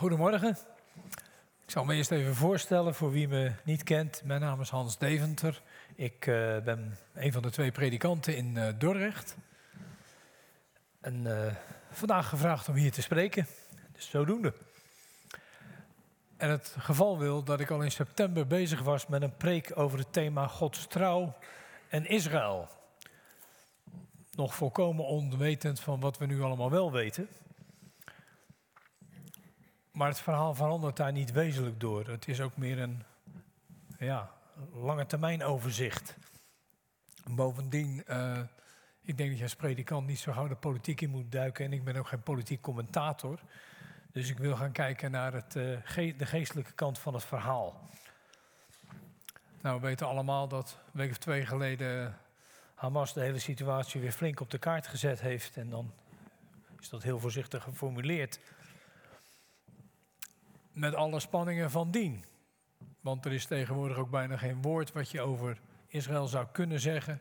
Goedemorgen. Ik zal me eerst even voorstellen voor wie me niet kent. Mijn naam is Hans Deventer. Ik uh, ben een van de twee predikanten in uh, Dordrecht. En uh, vandaag gevraagd om hier te spreken. Dus zodoende. En het geval wil dat ik al in september bezig was met een preek over het thema Gods trouw en Israël. Nog volkomen onwetend van wat we nu allemaal wel weten. Maar het verhaal verandert daar niet wezenlijk door. Het is ook meer een ja, lange termijn overzicht. Bovendien, uh, ik denk dat je als predikant niet zo gauw de politiek in moet duiken. En ik ben ook geen politiek commentator. Dus ik wil gaan kijken naar het, ge de geestelijke kant van het verhaal. Nou, we weten allemaal dat een week of twee geleden Hamas de hele situatie weer flink op de kaart gezet heeft. En dan is dat heel voorzichtig geformuleerd met alle spanningen van dien. Want er is tegenwoordig ook bijna geen woord wat je over Israël zou kunnen zeggen,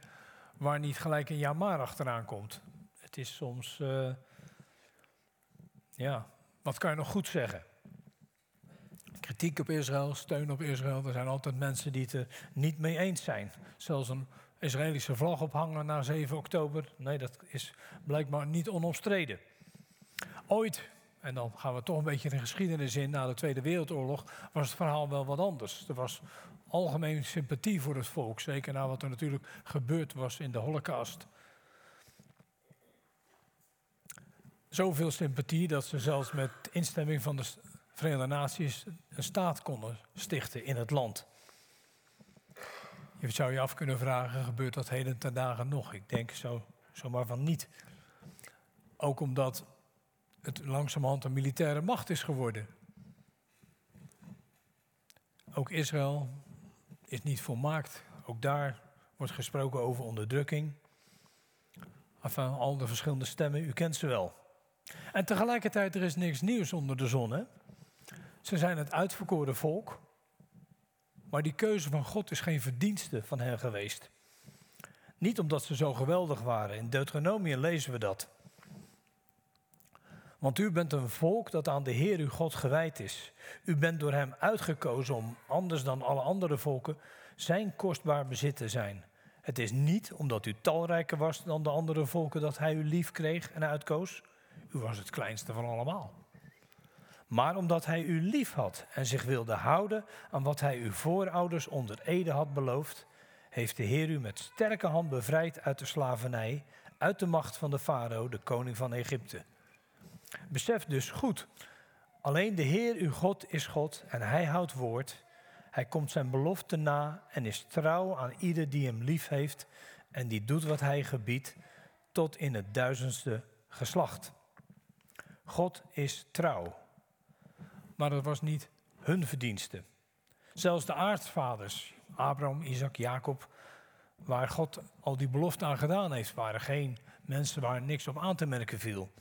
waar niet gelijk een jamar achteraan komt. Het is soms, uh, ja, wat kan je nog goed zeggen? Kritiek op Israël, steun op Israël, er zijn altijd mensen die het er niet mee eens zijn. Zelfs een Israëlische vlag ophangen na 7 oktober, nee, dat is blijkbaar niet onomstreden. Ooit en dan gaan we toch een beetje de geschiedenis in. Na de Tweede Wereldoorlog was het verhaal wel wat anders. Er was algemeen sympathie voor het volk. Zeker na wat er natuurlijk gebeurd was in de Holocaust. Zoveel sympathie dat ze zelfs met instemming van de Verenigde Naties een staat konden stichten in het land. Je zou je af kunnen vragen, gebeurt dat heden ten dagen nog? Ik denk zo, zomaar van niet. Ook omdat het langzamerhand een militaire macht is geworden. Ook Israël is niet volmaakt. Ook daar wordt gesproken over onderdrukking. Enfin, al de verschillende stemmen, u kent ze wel. En tegelijkertijd, er is niks nieuws onder de zon. Hè? Ze zijn het uitverkoren volk. Maar die keuze van God is geen verdienste van hen geweest. Niet omdat ze zo geweldig waren. In Deuteronomium lezen we dat. Want u bent een volk dat aan de Heer uw God gewijd is. U bent door hem uitgekozen om, anders dan alle andere volken, zijn kostbaar bezit te zijn. Het is niet omdat u talrijker was dan de andere volken dat hij u lief kreeg en uitkoos. U was het kleinste van allemaal. Maar omdat hij u lief had en zich wilde houden aan wat hij uw voorouders onder ede had beloofd, heeft de Heer u met sterke hand bevrijd uit de slavernij, uit de macht van de farao, de koning van Egypte. Besef dus goed, alleen de Heer uw God is God en hij houdt woord. Hij komt zijn belofte na en is trouw aan ieder die hem lief heeft en die doet wat hij gebiedt tot in het duizendste geslacht. God is trouw. Maar dat was niet hun verdienste. Zelfs de aartsvaders, Abraham, Isaac, Jacob, waar God al die belofte aan gedaan heeft, waren geen mensen waar niks op aan te merken viel.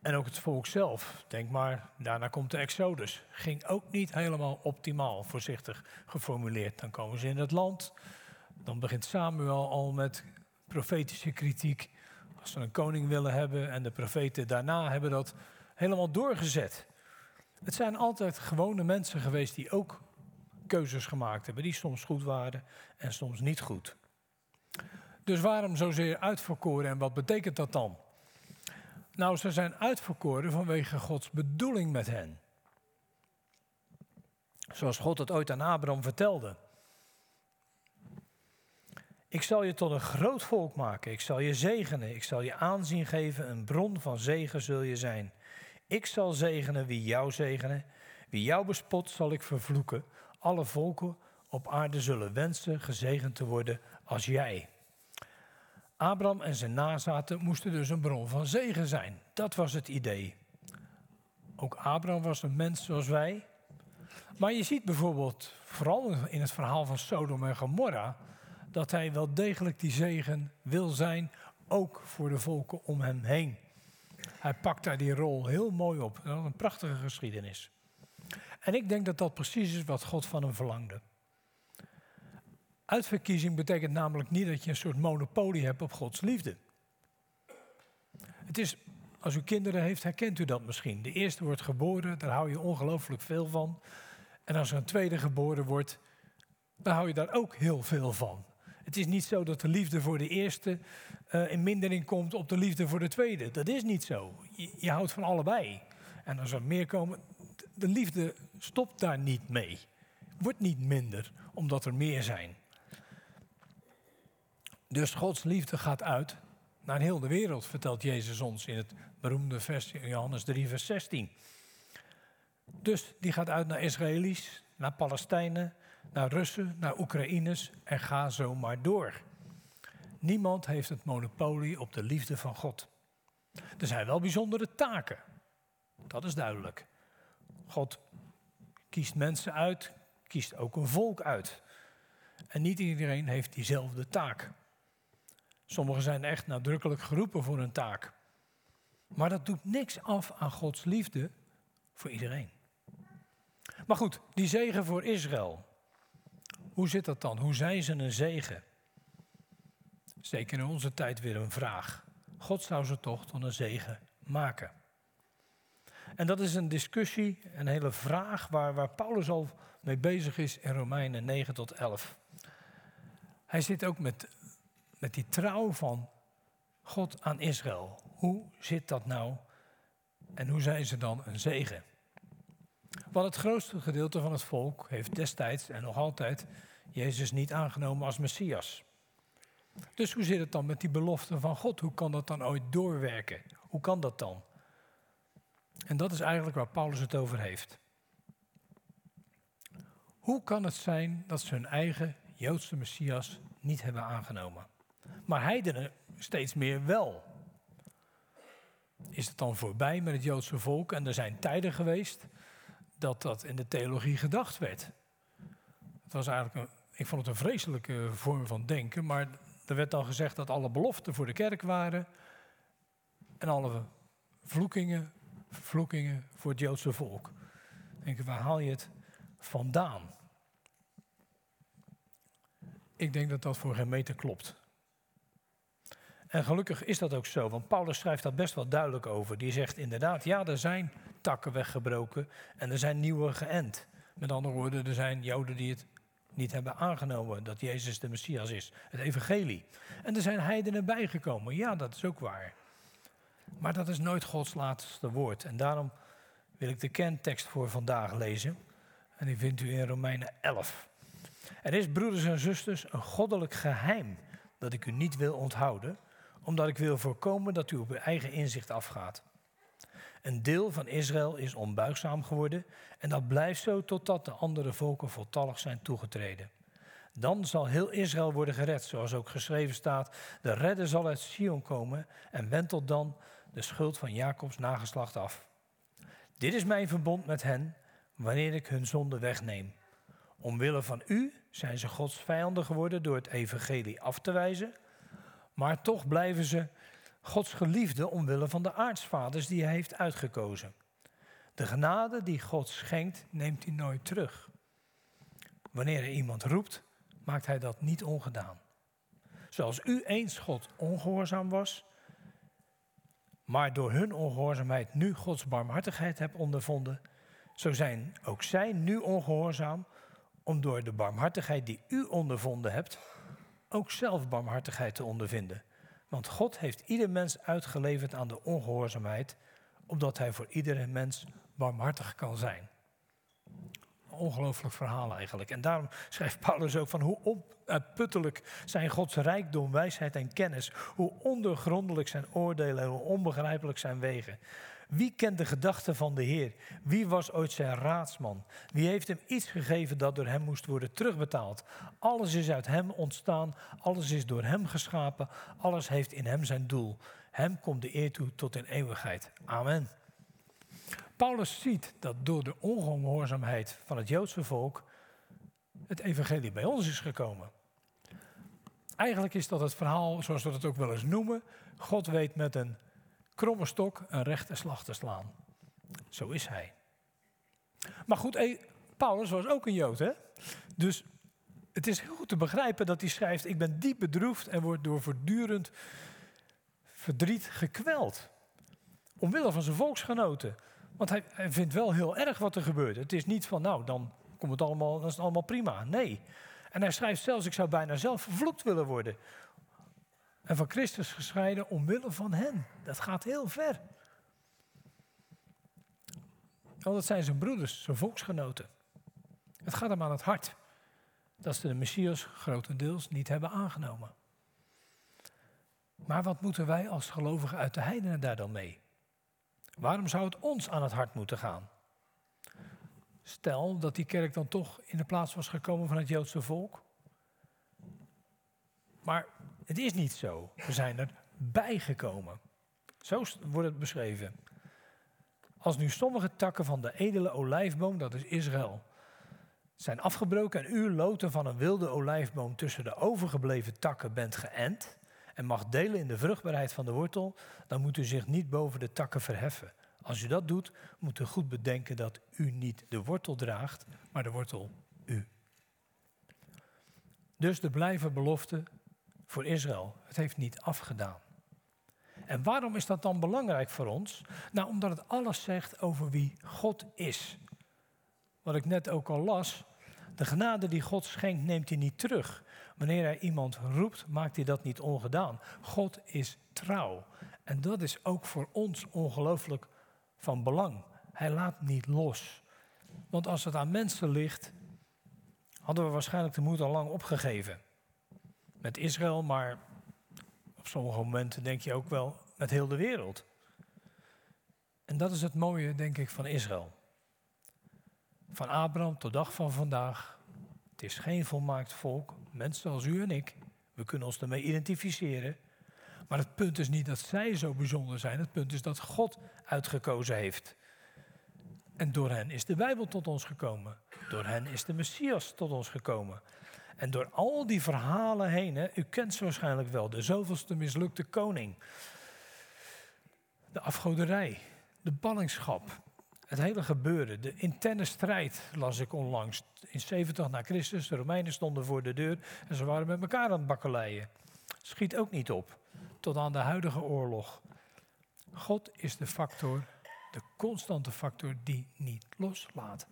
En ook het volk zelf, denk maar, daarna komt de Exodus. Ging ook niet helemaal optimaal, voorzichtig geformuleerd. Dan komen ze in het land. Dan begint Samuel al met profetische kritiek. Als ze een koning willen hebben en de profeten daarna hebben dat helemaal doorgezet. Het zijn altijd gewone mensen geweest die ook keuzes gemaakt hebben, die soms goed waren en soms niet goed. Dus waarom zozeer uitverkoren en wat betekent dat dan? Nou, ze zijn uitverkoren vanwege Gods bedoeling met hen. Zoals God het ooit aan Abraham vertelde. Ik zal je tot een groot volk maken. Ik zal je zegenen. Ik zal je aanzien geven. Een bron van zegen zul je zijn. Ik zal zegenen wie jou zegenen. Wie jou bespot zal ik vervloeken. Alle volken op aarde zullen wensen gezegend te worden als jij. Abraham en zijn nazaten moesten dus een bron van zegen zijn. Dat was het idee. Ook Abraham was een mens zoals wij. Maar je ziet bijvoorbeeld, vooral in het verhaal van Sodom en Gomorra, dat hij wel degelijk die zegen wil zijn, ook voor de volken om hem heen. Hij pakt daar die rol heel mooi op. Dat is een prachtige geschiedenis. En ik denk dat dat precies is wat God van hem verlangde. Uitverkiezing betekent namelijk niet dat je een soort monopolie hebt op Gods liefde. Het is Als u kinderen heeft, herkent u dat misschien. De eerste wordt geboren, daar hou je ongelooflijk veel van. En als er een tweede geboren wordt, dan hou je daar ook heel veel van. Het is niet zo dat de liefde voor de eerste uh, in mindering komt op de liefde voor de tweede. Dat is niet zo. Je, je houdt van allebei. En als er meer komen, de liefde stopt daar niet mee. Wordt niet minder, omdat er meer zijn. Dus Gods liefde gaat uit naar heel de wereld, vertelt Jezus ons in het beroemde vers Johannes 3, vers 16. Dus die gaat uit naar Israëli's, naar Palestijnen, naar Russen, naar Oekraïners en ga zo maar door. Niemand heeft het monopolie op de liefde van God. Er zijn wel bijzondere taken. Dat is duidelijk. God kiest mensen uit, kiest ook een volk uit. En niet iedereen heeft diezelfde taak. Sommigen zijn echt nadrukkelijk geroepen voor een taak. Maar dat doet niks af aan Gods liefde voor iedereen. Maar goed, die zegen voor Israël. Hoe zit dat dan? Hoe zijn ze een zegen? Zeker in onze tijd weer een vraag. God zou ze toch tot een zegen maken. En dat is een discussie, een hele vraag waar, waar Paulus al mee bezig is in Romeinen 9 tot 11. Hij zit ook met, met die trouw van God aan Israël. Hoe zit dat nou? En hoe zijn ze dan een zegen? Want het grootste gedeelte van het volk heeft destijds en nog altijd Jezus niet aangenomen als Messias. Dus hoe zit het dan met die belofte van God? Hoe kan dat dan ooit doorwerken? Hoe kan dat dan? En dat is eigenlijk waar Paulus het over heeft. Hoe kan het zijn dat ze hun eigen Joodse Messias niet hebben aangenomen? Maar heidenen steeds meer wel. Is het dan voorbij met het Joodse volk? En er zijn tijden geweest dat dat in de theologie gedacht werd. Het was eigenlijk een, ik vond het een vreselijke vorm van denken, maar er werd dan gezegd dat alle beloften voor de kerk waren en alle vloekingen, vervloekingen voor het Joodse volk. denk waar haal je het vandaan? Ik denk dat dat voor geen meter klopt. En gelukkig is dat ook zo, want Paulus schrijft daar best wel duidelijk over. Die zegt inderdaad, ja, er zijn takken weggebroken en er zijn nieuwe geënt. Met andere woorden, er zijn Joden die het niet hebben aangenomen dat Jezus de Messias is. Het evangelie. En er zijn heidenen bijgekomen. Ja, dat is ook waar. Maar dat is nooit Gods laatste woord. En daarom wil ik de kerntekst voor vandaag lezen. En die vindt u in Romeinen 11. Er is, broeders en zusters, een goddelijk geheim dat ik u niet wil onthouden, omdat ik wil voorkomen dat u op uw eigen inzicht afgaat. Een deel van Israël is onbuigzaam geworden en dat blijft zo totdat de andere volken voltallig zijn toegetreden. Dan zal heel Israël worden gered, zoals ook geschreven staat. De redder zal uit Sion komen en wentelt dan de schuld van Jacobs nageslacht af. Dit is mijn verbond met hen, wanneer ik hun zonde wegneem. Omwille van u zijn ze Gods vijanden geworden door het evangelie af te wijzen, maar toch blijven ze Gods geliefde omwille van de aartsvaders die hij heeft uitgekozen. De genade die God schenkt, neemt hij nooit terug. Wanneer hij iemand roept, maakt hij dat niet ongedaan. Zoals u eens God ongehoorzaam was, maar door hun ongehoorzaamheid nu Gods barmhartigheid hebt ondervonden, zo zijn ook zij nu ongehoorzaam, om door de barmhartigheid die u ondervonden hebt, ook zelf barmhartigheid te ondervinden. Want God heeft ieder mens uitgeleverd aan de ongehoorzaamheid, opdat hij voor iedere mens barmhartig kan zijn. Ongelooflijk verhaal eigenlijk. En daarom schrijft Paulus ook van hoe onuitputtelijk zijn Gods rijkdom, wijsheid en kennis. Hoe ondergrondelijk zijn oordelen en hoe onbegrijpelijk zijn wegen. Wie kent de gedachten van de Heer? Wie was ooit zijn raadsman? Wie heeft hem iets gegeven dat door hem moest worden terugbetaald? Alles is uit hem ontstaan, alles is door hem geschapen, alles heeft in hem zijn doel. Hem komt de eer toe tot in eeuwigheid. Amen. Paulus ziet dat door de ongehoorzaamheid van het Joodse volk het evangelie bij ons is gekomen. Eigenlijk is dat het verhaal, zoals we het ook wel eens noemen. God weet met een kromme stok een rechte slag te slaan. Zo is hij. Maar goed, Paulus was ook een Jood, hè? Dus het is heel goed te begrijpen dat hij schrijft: Ik ben diep bedroefd en word door voortdurend verdriet gekweld. Omwille van zijn volksgenoten. Want hij, vindt wel heel erg wat er gebeurt. Het is niet van, nou, dan, komt het allemaal, dan is het allemaal prima. Nee. En hij schrijft zelfs, ik zou bijna zelf vervloekt willen worden. En van Christus gescheiden omwille van hen. Dat gaat heel ver. Want dat zijn zijn broeders, zijn volksgenoten. Het gaat hem aan het hart dat ze de Messias grotendeels niet hebben aangenomen. Maar wat moeten wij als gelovigen uit de heidenen daar dan mee? Waarom zou het ons aan het hart moeten gaan? Stel dat die kerk dan toch in de plaats was gekomen van het Joodse volk. Maar het is niet zo. We zijn er bijgekomen. Zo wordt het beschreven. Als nu sommige takken van de edele olijfboom, dat is Israël, zijn afgebroken en u loten van een wilde olijfboom tussen de overgebleven takken bent geënt en mag delen in de vruchtbaarheid van de wortel, dan moet u zich niet boven de takken verheffen. Als u dat doet, moet u goed bedenken dat u niet de wortel draagt, maar de wortel u. Dus de blijven belofte voor Israël. Het heeft niet afgedaan. En waarom is dat dan belangrijk voor ons? Nou, omdat het alles zegt over wie God is. Wat ik net ook al las. De genade die God schenkt, neemt hij niet terug. Wanneer hij iemand roept, maakt hij dat niet ongedaan. God is trouw. En dat is ook voor ons ongelooflijk van belang. Hij laat niet los. Want als het aan mensen ligt, hadden we waarschijnlijk de moed al lang opgegeven. Met Israël, maar op sommige momenten denk je ook wel met heel de wereld. En dat is het mooie, denk ik, van Israël. Van Abraham tot dag van vandaag. Het is geen volmaakt volk. Mensen zoals u en ik. We kunnen ons ermee identificeren. Maar het punt is niet dat zij zo bijzonder zijn. Het punt is dat God uitgekozen heeft. En door hen is de Bijbel tot ons gekomen. Door hen is de Messias tot ons gekomen. En door al die verhalen heen, hè, u kent ze waarschijnlijk wel, de zoveelste mislukte koning. De afgoderij, de ballingschap, het hele gebeuren, de interne strijd, las ik onlangs. In 70 na Christus, de Romeinen stonden voor de deur en ze waren met elkaar aan het bakkeleien. Schiet ook niet op, tot aan de huidige oorlog. God is de factor, de constante factor die niet loslaat.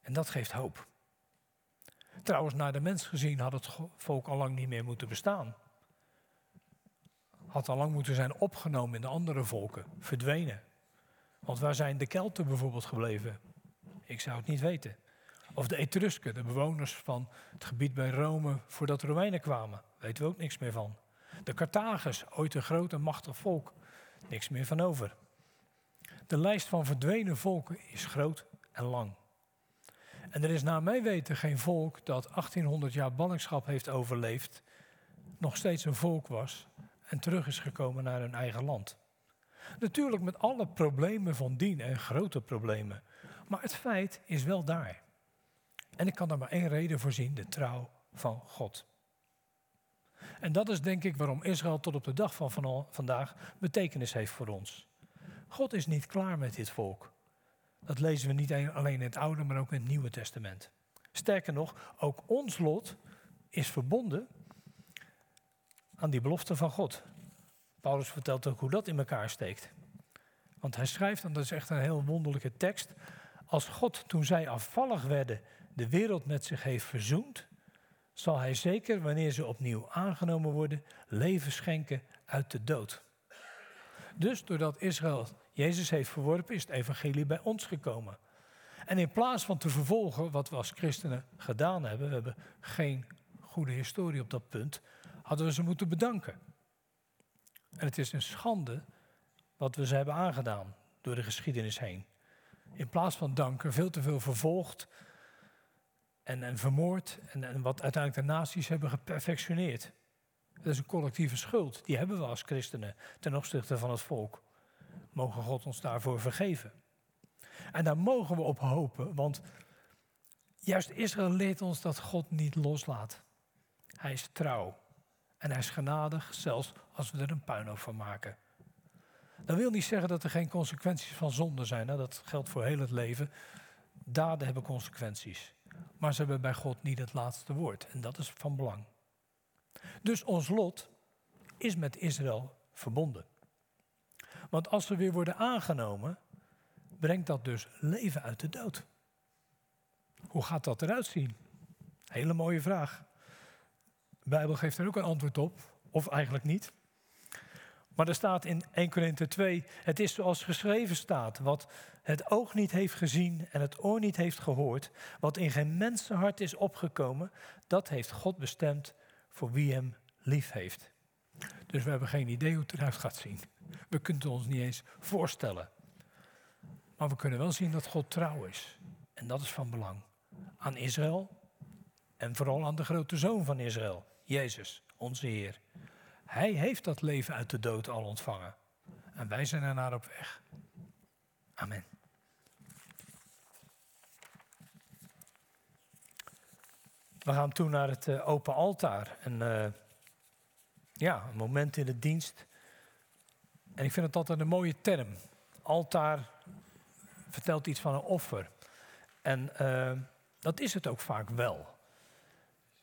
En dat geeft hoop. Trouwens, naar de mens gezien had het volk al lang niet meer moeten bestaan. Had al lang moeten zijn opgenomen in de andere volken, verdwenen. Want waar zijn de Kelten bijvoorbeeld gebleven? Ik zou het niet weten. Of de Etrusken, de bewoners van het gebied bij Rome voordat de Romeinen kwamen. Weten we ook niks meer van. De Carthagers, ooit een groot en machtig volk. Niks meer van over. De lijst van verdwenen volken is groot en lang. En er is naar mijn weten geen volk dat 1800 jaar ballingschap heeft overleefd, nog steeds een volk was en terug is gekomen naar hun eigen land. Natuurlijk met alle problemen van dien en grote problemen. Maar het feit is wel daar. En ik kan er maar één reden voor zien: de trouw van God. En dat is denk ik waarom Israël tot op de dag van vandaag betekenis heeft voor ons. God is niet klaar met dit volk. Dat lezen we niet alleen in het Oude, maar ook in het Nieuwe Testament. Sterker nog, ook ons lot is verbonden aan die belofte van God. Paulus vertelt ook hoe dat in elkaar steekt. Want hij schrijft, en dat is echt een heel wonderlijke tekst. Als God toen zij afvallig werden de wereld met zich heeft verzoend, zal hij zeker, wanneer ze opnieuw aangenomen worden, leven schenken uit de dood. Dus doordat Israël Jezus heeft verworpen, is het evangelie bij ons gekomen. En in plaats van te vervolgen wat we als christenen gedaan hebben, we hebben geen goede historie op dat punt, hadden we ze moeten bedanken. En het is een schande wat we ze hebben aangedaan door de geschiedenis heen. In plaats van danken, veel te veel vervolgd en, en vermoord en, en wat uiteindelijk de naties hebben geperfectioneerd. Dat is een collectieve schuld, die hebben we als christenen ten opzichte van het volk. Mogen God ons daarvoor vergeven. En daar mogen we op hopen, want juist Israël leert ons dat God niet loslaat. Hij is trouw en hij is genadig, zelfs als we er een puinhoop van maken. Dat wil niet zeggen dat er geen consequenties van zonde zijn. Hè? Dat geldt voor heel het leven. Daden hebben consequenties. Maar ze hebben bij God niet het laatste woord. En dat is van belang. Dus ons lot is met Israël verbonden. Want als we weer worden aangenomen, brengt dat dus leven uit de dood. Hoe gaat dat eruit zien? Hele mooie vraag. De Bijbel geeft er ook een antwoord op, of eigenlijk niet. Maar er staat in 1 Korinthe 2, het is zoals geschreven staat, wat het oog niet heeft gezien en het oor niet heeft gehoord, wat in geen mensenhart is opgekomen, dat heeft God bestemd voor wie hem lief heeft. Dus we hebben geen idee hoe het eruit gaat zien. We kunnen ons niet eens voorstellen. Maar we kunnen wel zien dat God trouw is. En dat is van belang. Aan Israël en vooral aan de grote zoon van Israël, Jezus, onze Heer. Hij heeft dat leven uit de dood al ontvangen. En wij zijn er naar op weg. Amen. We gaan toen naar het uh, open altaar. En uh, ja, een moment in de dienst. En ik vind het altijd een mooie term. Altaar vertelt iets van een offer. En uh, dat is het ook vaak wel.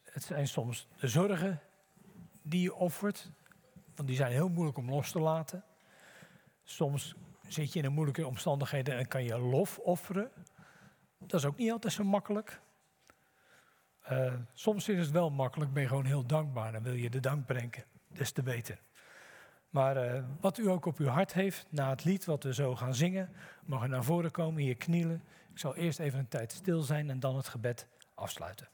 Het zijn soms de zorgen die je offert, want die zijn heel moeilijk om los te laten. Soms zit je in een moeilijke omstandigheden en kan je lof offeren. Dat is ook niet altijd zo makkelijk. Uh, soms is het wel makkelijk, ben je gewoon heel dankbaar en wil je de dank brengen, des te beter. Maar uh, wat u ook op uw hart heeft, na het lied wat we zo gaan zingen, mag u naar voren komen, hier knielen. Ik zal eerst even een tijd stil zijn en dan het gebed afsluiten.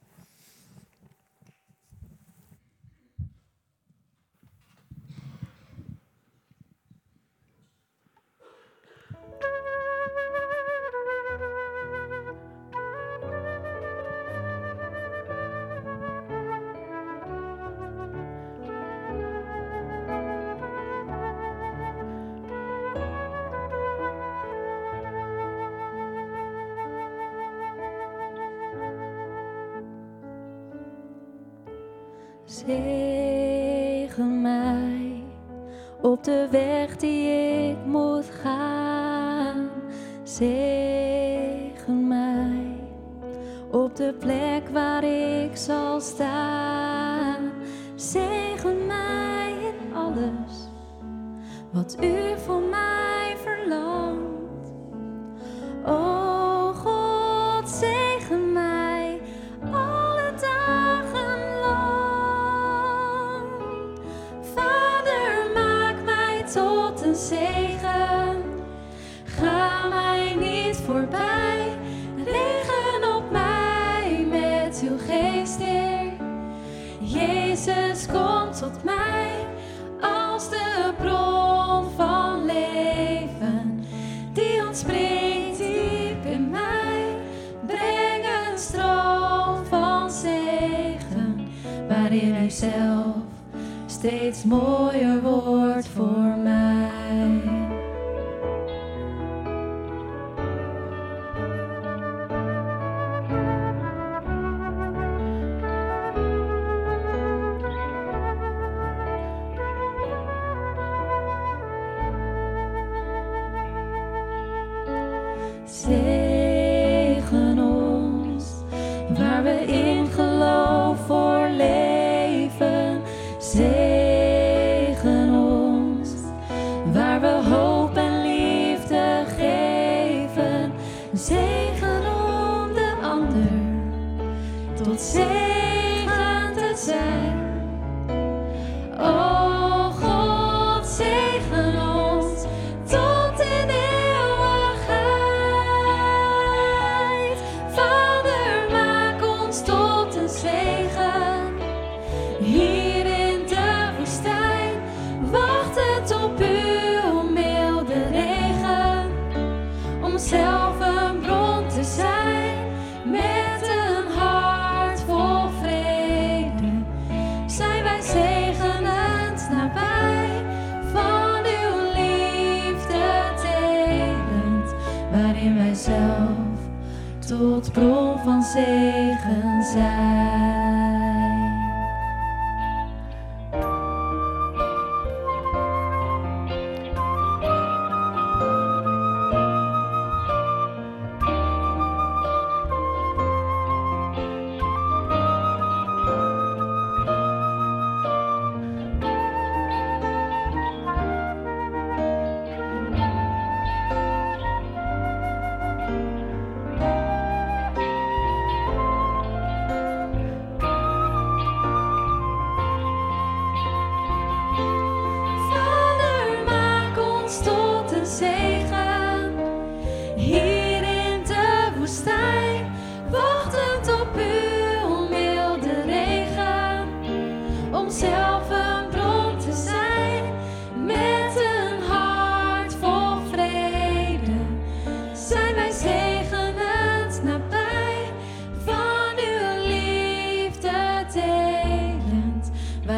Een zegen. Ga mij niet voorbij. Regen op mij met uw geest, Heer. Jezus, kom tot mij als de bron van leven. Die ontspringt diep in mij. Breng een stroom van zegen, waarin u zelf steeds mooier waar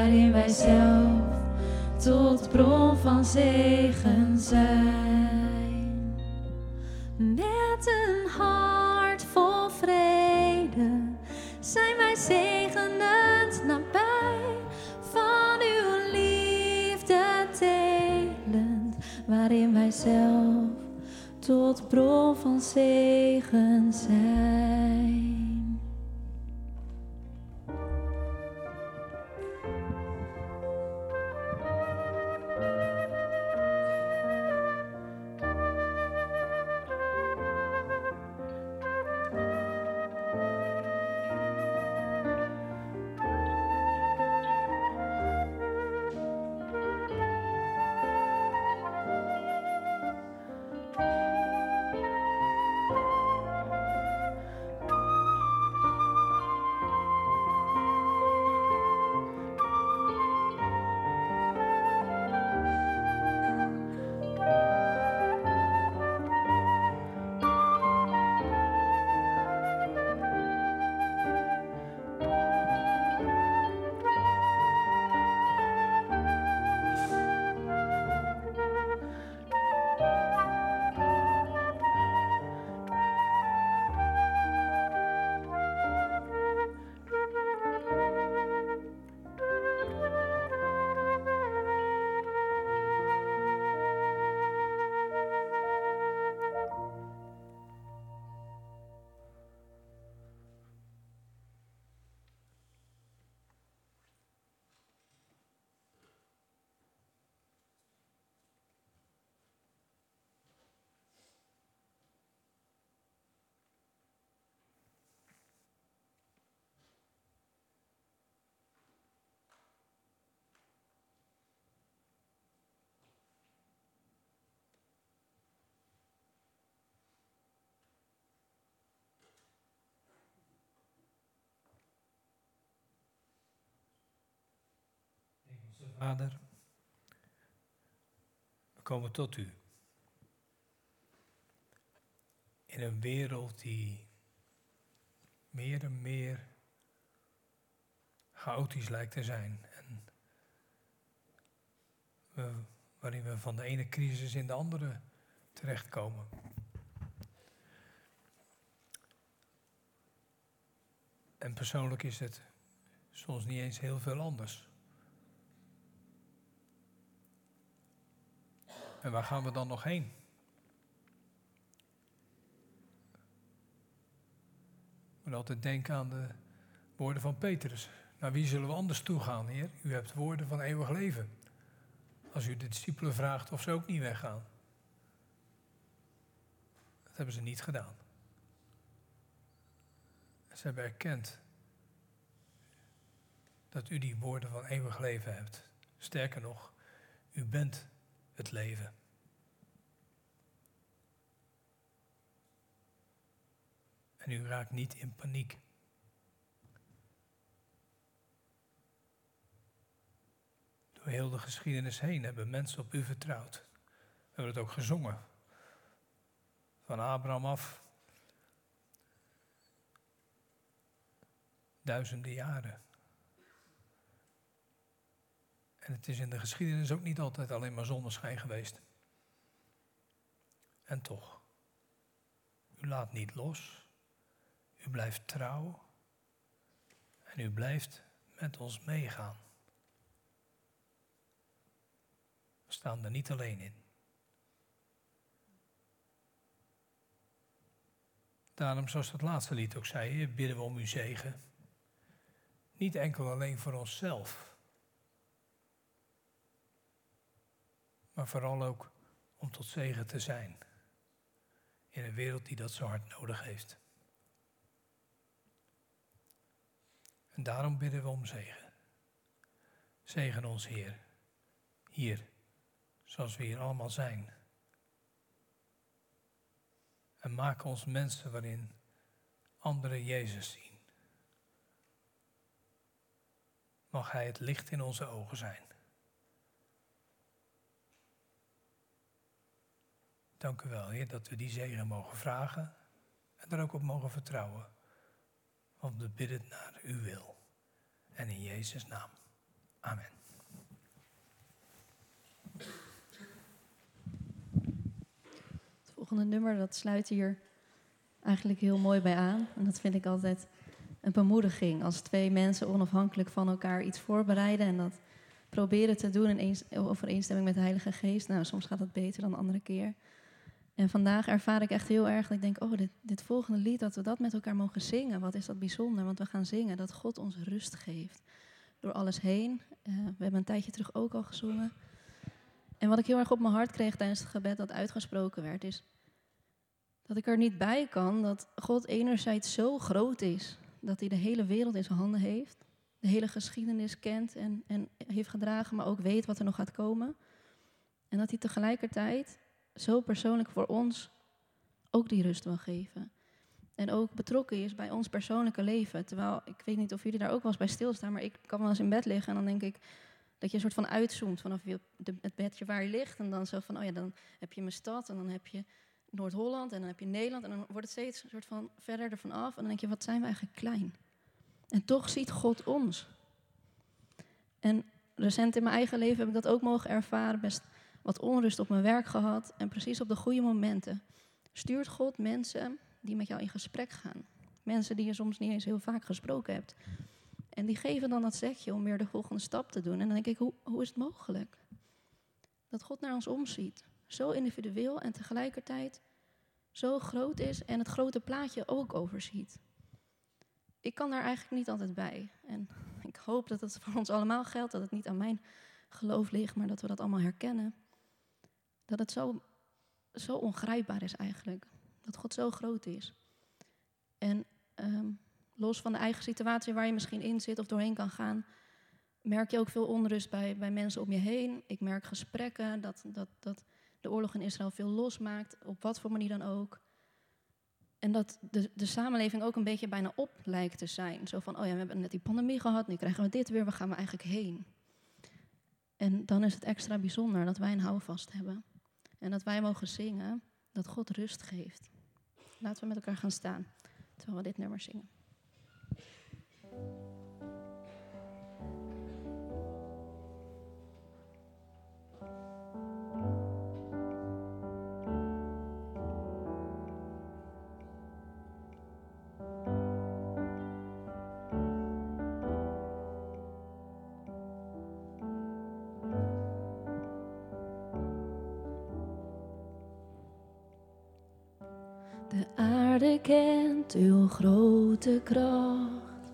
waarin wij zelf tot bron van zegen zijn. Met een hart vol vrede zijn wij zegenend nabij van uw liefde telend, waarin wij zelf tot bron van zegen zijn. Vader, we komen tot u. In een wereld die meer en meer chaotisch lijkt te zijn. En waarin we van de ene crisis in de andere terechtkomen. En persoonlijk is het soms niet eens heel veel anders. En waar gaan we dan nog heen? Moet altijd denken aan de woorden van Petrus. Naar wie zullen we anders toe gaan, Heer? U hebt woorden van eeuwig leven. Als u de discipelen vraagt of ze ook niet weggaan. Dat hebben ze niet gedaan. Ze hebben erkend dat u die woorden van eeuwig leven hebt. Sterker nog, u bent het leven. En u raakt niet in paniek. Door heel de geschiedenis heen hebben mensen op u vertrouwd. We hebben het ook gezongen. Van Abraham af. Duizenden jaren. En het is in de geschiedenis ook niet altijd alleen maar zonneschijn geweest. En toch, u laat niet los. U blijft trouw. En u blijft met ons meegaan. We staan er niet alleen in. Daarom, zoals het laatste lied ook zei, bidden we om uw zegen. Niet enkel alleen voor onszelf, maar vooral ook om tot zegen te zijn in een wereld die dat zo hard nodig heeft. En daarom bidden we om zegen. Zegen ons, Heer, hier, zoals we hier allemaal zijn. En maak ons mensen waarin anderen Jezus zien. Mag Hij het licht in onze ogen zijn. Dank u wel, Heer, dat we die zegen mogen vragen en er ook op mogen vertrouwen. Want we bidden naar uw wil. En in Jezus' naam. Amen. Het volgende nummer, dat sluit hier eigenlijk heel mooi bij aan. En dat vind ik altijd een bemoediging. Als twee mensen onafhankelijk van elkaar iets voorbereiden en dat proberen te doen in overeenstemming met de Heilige Geest. Nou, soms gaat dat beter dan de andere keer. En vandaag ervaar ik echt heel erg dat ik denk, oh, dit, dit volgende lied, dat we dat met elkaar mogen zingen. Wat is dat bijzonder, want we gaan zingen dat God ons rust geeft. Door alles heen. Uh, we hebben een tijdje terug ook al gezongen. En wat ik heel erg op mijn hart kreeg tijdens het gebed dat uitgesproken werd, is dat ik er niet bij kan dat God enerzijds zo groot is dat hij de hele wereld in zijn handen heeft, de hele geschiedenis kent en, en heeft gedragen, maar ook weet wat er nog gaat komen. En dat hij tegelijkertijd zo persoonlijk voor ons ook die rust wil geven. En ook betrokken is bij ons persoonlijke leven. Terwijl, ik weet niet of jullie daar ook wel eens bij stilstaan, maar ik kan wel eens in bed liggen en dan denk ik dat je een soort van uitzoomt vanaf het bedje waar je ligt. En dan zo van, oh ja, dan heb je mijn stad en dan heb je Noord-Holland en dan heb je Nederland. En dan wordt het steeds een soort van verder ervan af. En dan denk je, wat zijn we eigenlijk klein. En toch ziet God ons. En recent in mijn eigen leven heb ik dat ook mogen ervaren. Best wat onrust op mijn werk gehad. En precies op de goede momenten stuurt God mensen die met jou in gesprek gaan. Mensen die je soms niet eens heel vaak gesproken hebt. En die geven dan dat zegje om weer de volgende stap te doen. En dan denk ik, hoe, hoe is het mogelijk? Dat God naar ons omziet. Zo individueel en tegelijkertijd zo groot is en het grote plaatje ook overziet. Ik kan daar eigenlijk niet altijd bij. En ik hoop dat het voor ons allemaal geldt, dat het niet aan mijn geloof ligt, maar dat we dat allemaal herkennen. Dat het zo, zo ongrijpbaar is eigenlijk. Dat God zo groot is. En ehm, los van de eigen situatie waar je misschien in zit of doorheen kan gaan, merk je ook veel onrust bij, bij mensen om je heen. Ik merk gesprekken dat, dat, dat de oorlog in Israël veel losmaakt, op wat voor manier dan ook. En dat de, de samenleving ook een beetje bijna op lijkt te zijn. Zo van, oh ja, we hebben net die pandemie gehad, nu krijgen we dit weer, waar gaan we eigenlijk heen? En dan is het extra bijzonder dat wij een houvast hebben. En dat wij mogen zingen dat God rust geeft. Laten we met elkaar gaan staan terwijl we dit nummer zingen. Kent uw grote kracht.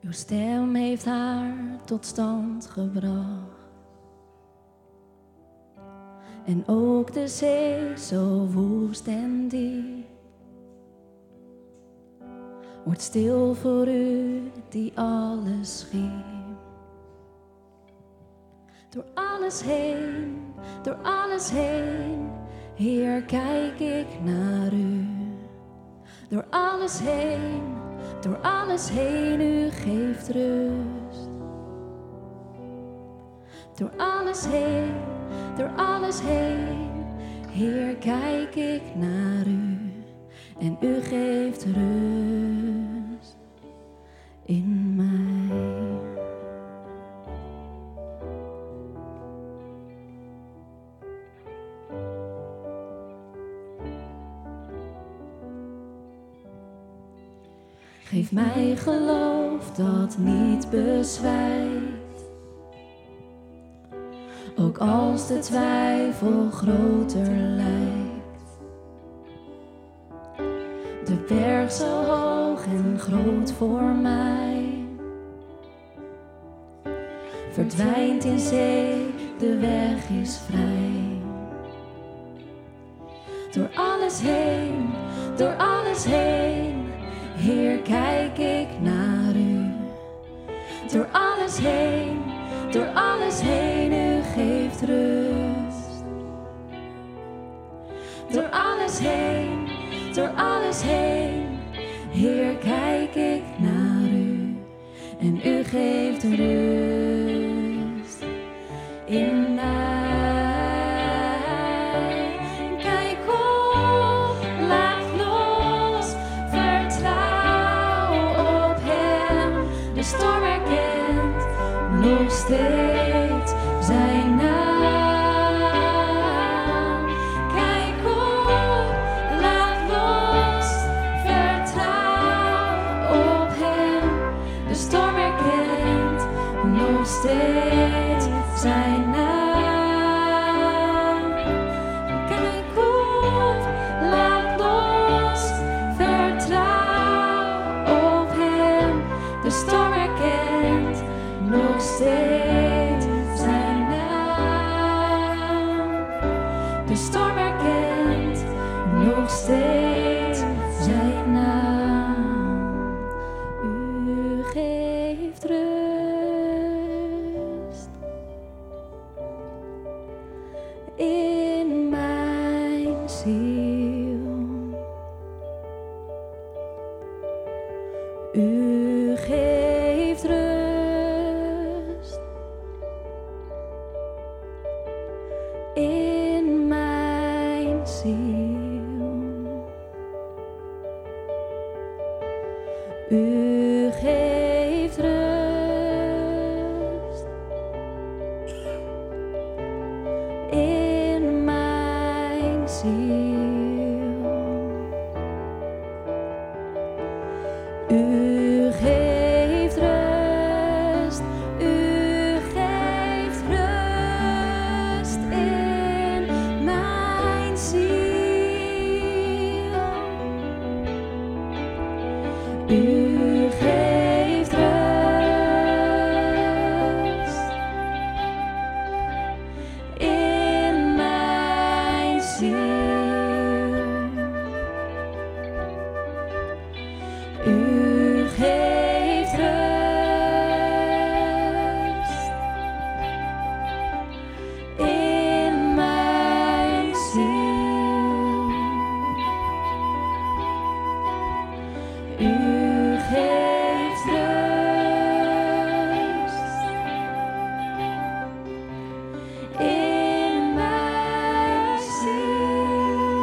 Uw stem heeft haar tot stand gebracht. En ook de zee zo woest en diep. Wordt stil voor u die alles schiep. Door alles heen, door alles heen Heer, kijk ik naar u. Door alles heen, door alles heen, u geeft rust. Door alles heen, door alles heen, Heer, kijk ik naar u. En u geeft rust in mij. Geef mij geloof dat niet bezwijkt. Ook als de twijfel groter lijkt. De berg zo hoog en groot voor mij. Verdwijnt in zee, de weg is vrij. Door alles heen, door alles heen Heer, kijk ik naar u. Door alles heen, door alles heen, u geeft rust. Door alles heen, door alles heen, Heer, kijk ik naar u. En u geeft rust in steeds